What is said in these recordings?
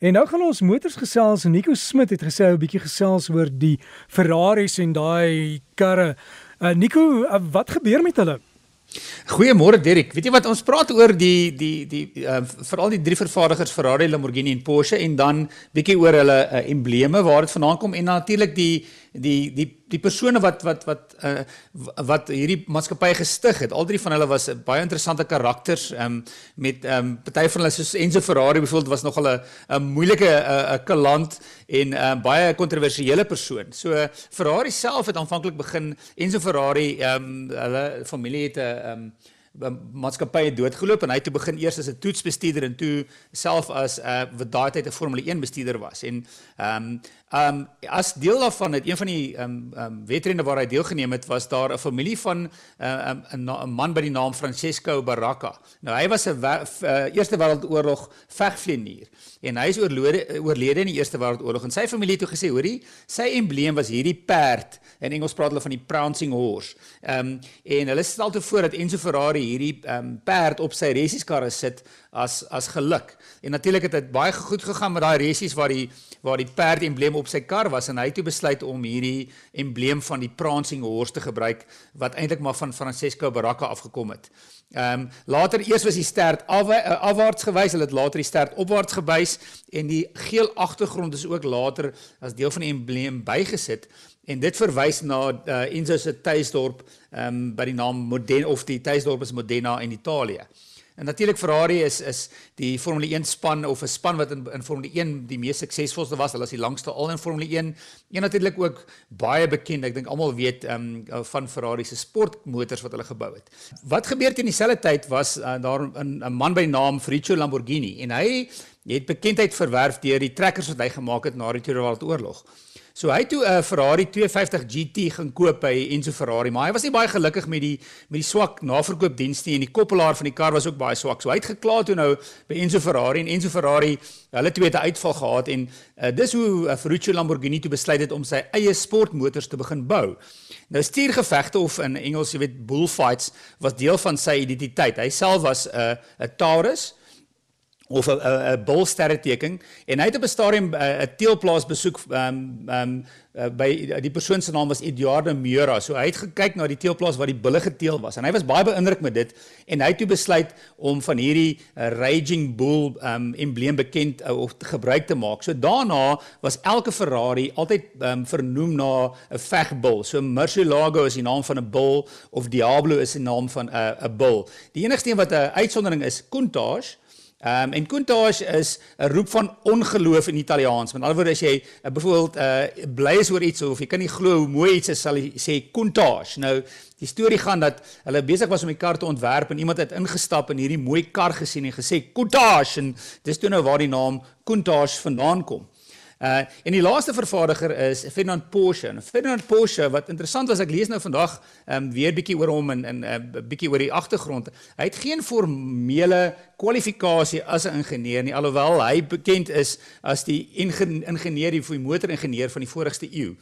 En nou gaan ons motors gesels. Nico Smit het gesê 'n bietjie gesels oor die Ferraris en daai karre. Uh, Nico, uh, wat gebeur met hulle? Goeiemôre Derek. Weet jy wat ons praat oor die die die uh, veral die drie vervaardigers Ferrari, Lamborghini en Porsche en dan bietjie oor hulle uh, embleme waar dit vandaan kom en natuurlik die die die die persone wat wat wat uh, wat hierdie maatskappy gestig het. Al drie van hulle was baie interessante karakters um, met ehm um, party van hulle soos Enzo Ferrari byvoorbeeld was nogal 'n 'n moeilike 'n uh, 'n kalant en uh, baie kontroversiële persoon. So Ferrari self het aanvanklik begin Enzo Ferrari ehm um, hulle familie het 'n ehm um, maatskappye doodgeloop en hy het toe begin eers as 'n toetsbestuurder en toe self as 'n uh, wat daai tyd 'n Formule 1 bestuurder was en ehm um, um, as deel daarvan het een van die um, um, wedrenne waar hy deelgeneem het was daar 'n familie van 'n uh, 'n um, man by die naam Francesco Baracca. Nou hy was 'n uh, Eerste Wêreldoorlog vegvlieënier en hy is oorlede oorlede in die Eerste Wêreldoorlog en sy familie het toe gesê hoorie sy embleem was hierdie perd in Engels praat hulle van die prancing horse. Um, en hulle stel te voor dat Enzo Ferrari hierdie um, perd op sy resieskarre sit as as geluk. En natuurlik het dit baie goed gegaan met daai resies waar die waar die perd embleem op sy kar was en hy het toe besluit om hierdie embleem van die prancing horse te gebruik wat eintlik maar van Francesco Baracca afgekom het. Ehm um, later eers was die stert af, uh, afwaarts gewys, hulle het later die stert opwaarts gewys en die geel agtergrond is ook later as deel van die embleem bygesit en dit verwys na uh, Enzo se tuisdorp ehm um, by die naam Modena of die tuisdorp is Modena in Italië. En natuurlik Ferrari is is die Formule 1 span of 'n span wat in in Formule 1 die mees suksesvolste was. Hulle is die langste al in Formule 1. En natuurlik ook baie bekend. Ek dink almal weet ehm um, van Ferrari se sportmotors wat hulle gebou het. Wat gebeur teen dieselfde tyd was uh, daar 'n 'n man by naam Ferruccio Lamborghini en hy het bekendheid verwerf deur die trekkers wat hy gemaak het na die Tweede Wêreldoorlog. So hy het toe 'n uh, Ferrari 250 GT gaan koop by Enzo Ferrari, maar hy was nie baie gelukkig met die met die swak naverkoopdienste en die koppelaar van die kar was ook baie swak. So hy het gekla toe nou by Enzo Ferrari en Enzo Ferrari, hulle twee het 'n uitval gehad en uh, dis hoe uh, Ferruccio Lamborghini toe besluit het om sy eie sportmotors te begin bou. Nou stuurgevegte of in Engels jy weet bullfights was deel van sy identiteit. Hy self was 'n uh, 'n Taurus of 'n 'n bulsterre teken en hy het op 'n stadium 'n teelplaas besoek ehm um, ehm um, uh, by die persoon se naam was Eduardo Miura. So hy het gekyk na die teelplaas waar die bulle geteel was en hy was baie beïndruk met dit en hy het toe besluit om van hierdie uh, Raging Bull ehm um, embleem bekend uh, of gebruik te maak. So daarna was elke Ferrari altyd ehm um, vernoem na 'n vegbul. So Murcielago is die naam van 'n bul of Diablo is die naam van 'n uh, 'n bul. Die enigste een wat 'n uitsondering is, Countach Ehm um, en Countach is 'n roep van ongeloof in Italiaans. Met ander woorde as jy uh, byvoorbeeld uh, bly is oor iets of jy kan nie glo hoe mooi iets is, sal jy sê Countach. Nou die storie gaan dat hulle besig was om die kar te ontwerp en iemand het ingestap en hierdie mooi kar gesien en gesê Countach en dis toe nou waar die naam Countach vandaan kom. Uh en die laaste vervaardiger is Ferdinand Porsche. En Ferdinand Porsche wat interessant was, ek lees nou vandag um, weer bietjie oor hom en en 'n uh, bietjie oor die agtergrond. Hy het geen formele kwalifikasie as 'n ingenieur nie, alhoewel hy bekend is as die ingenieur die motoringenieur van die vorigste eeu.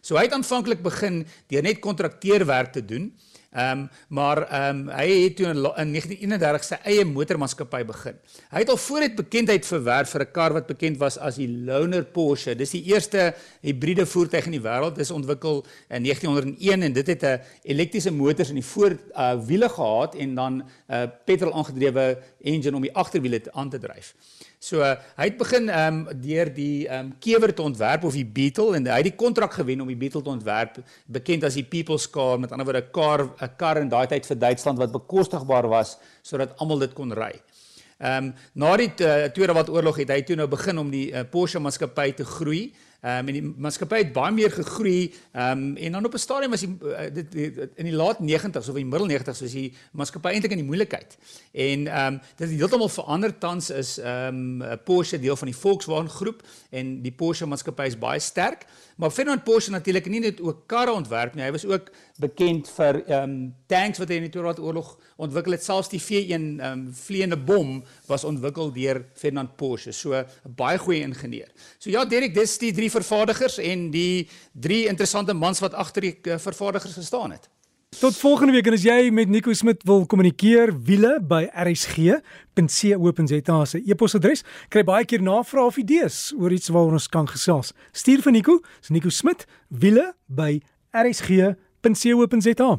So hy het aanvanklik begin deur net kontrakteurwerk te doen. Ehm um, maar ehm um, hy het toe in, in 1931 sy eie motormaatskappy begin. Hy het al vooruit bekendheid verwerf vir 'n kar wat bekend was as die Loner Porsche. Dis die eerste hibriede voertuig in die wêreld. Dit is ontwikkel in 1901 en dit het 'n elektriese motors in die voor uh, wiele gehad en dan 'n uh, petrol aangedrewe engine om die agterwiele aan te dryf. So uh, hy het begin ehm um, deur die ehm um, kewer te ontwerp of die Beetle en hy het die kontrak gewen om die Beetle te ontwerp, bekend as die People's Car, met ander woorde 'n kar 'n kar in daai tyd vir Duitsland wat bekostigbaar was sodat almal dit kon ry. Ehm um, na die uh, Tweede Wêreldoorlog het hy toe nou begin om die uh, Porsche maatskappy te groei. Ehm um, en die maatskappy het baie meer gegroei. Ehm um, en dan op 'n stadium was die uh, dit, dit in die laat 90s of in die middel 90s was die maatskappy eintlik in die moeilikheid. En ehm um, dit het heeltemal verander tans is ehm um, Porsche deel van die Volkswagen groep en die Porsche maatskappy is baie sterk. Maar Ferdinand Porsche natuurlik nie net ook karre ontwerp nie, hy was ook bekend vir ehm um, tanks wat hy in die Tweede Wêreldoorlog ontwikkel het. Selfs die V1 ehm um, vleiende bom was ontwikkel deur Ferdinand Porsche. So 'n baie goeie ingenieur. So ja, Derek, dis die drie vervaardigers en die drie interessante mans wat agter die uh, vervaardigers gestaan het. Tot volgende week en as jy met Nico Smit wil kommunikeer, wiele by rsg.co.za se e-posadres. Kry baie keer navrae of idees oor iets waaroor ons kan gesels. Stuur vir Nico, dis Nico Smit, wiele by rsg.co.za.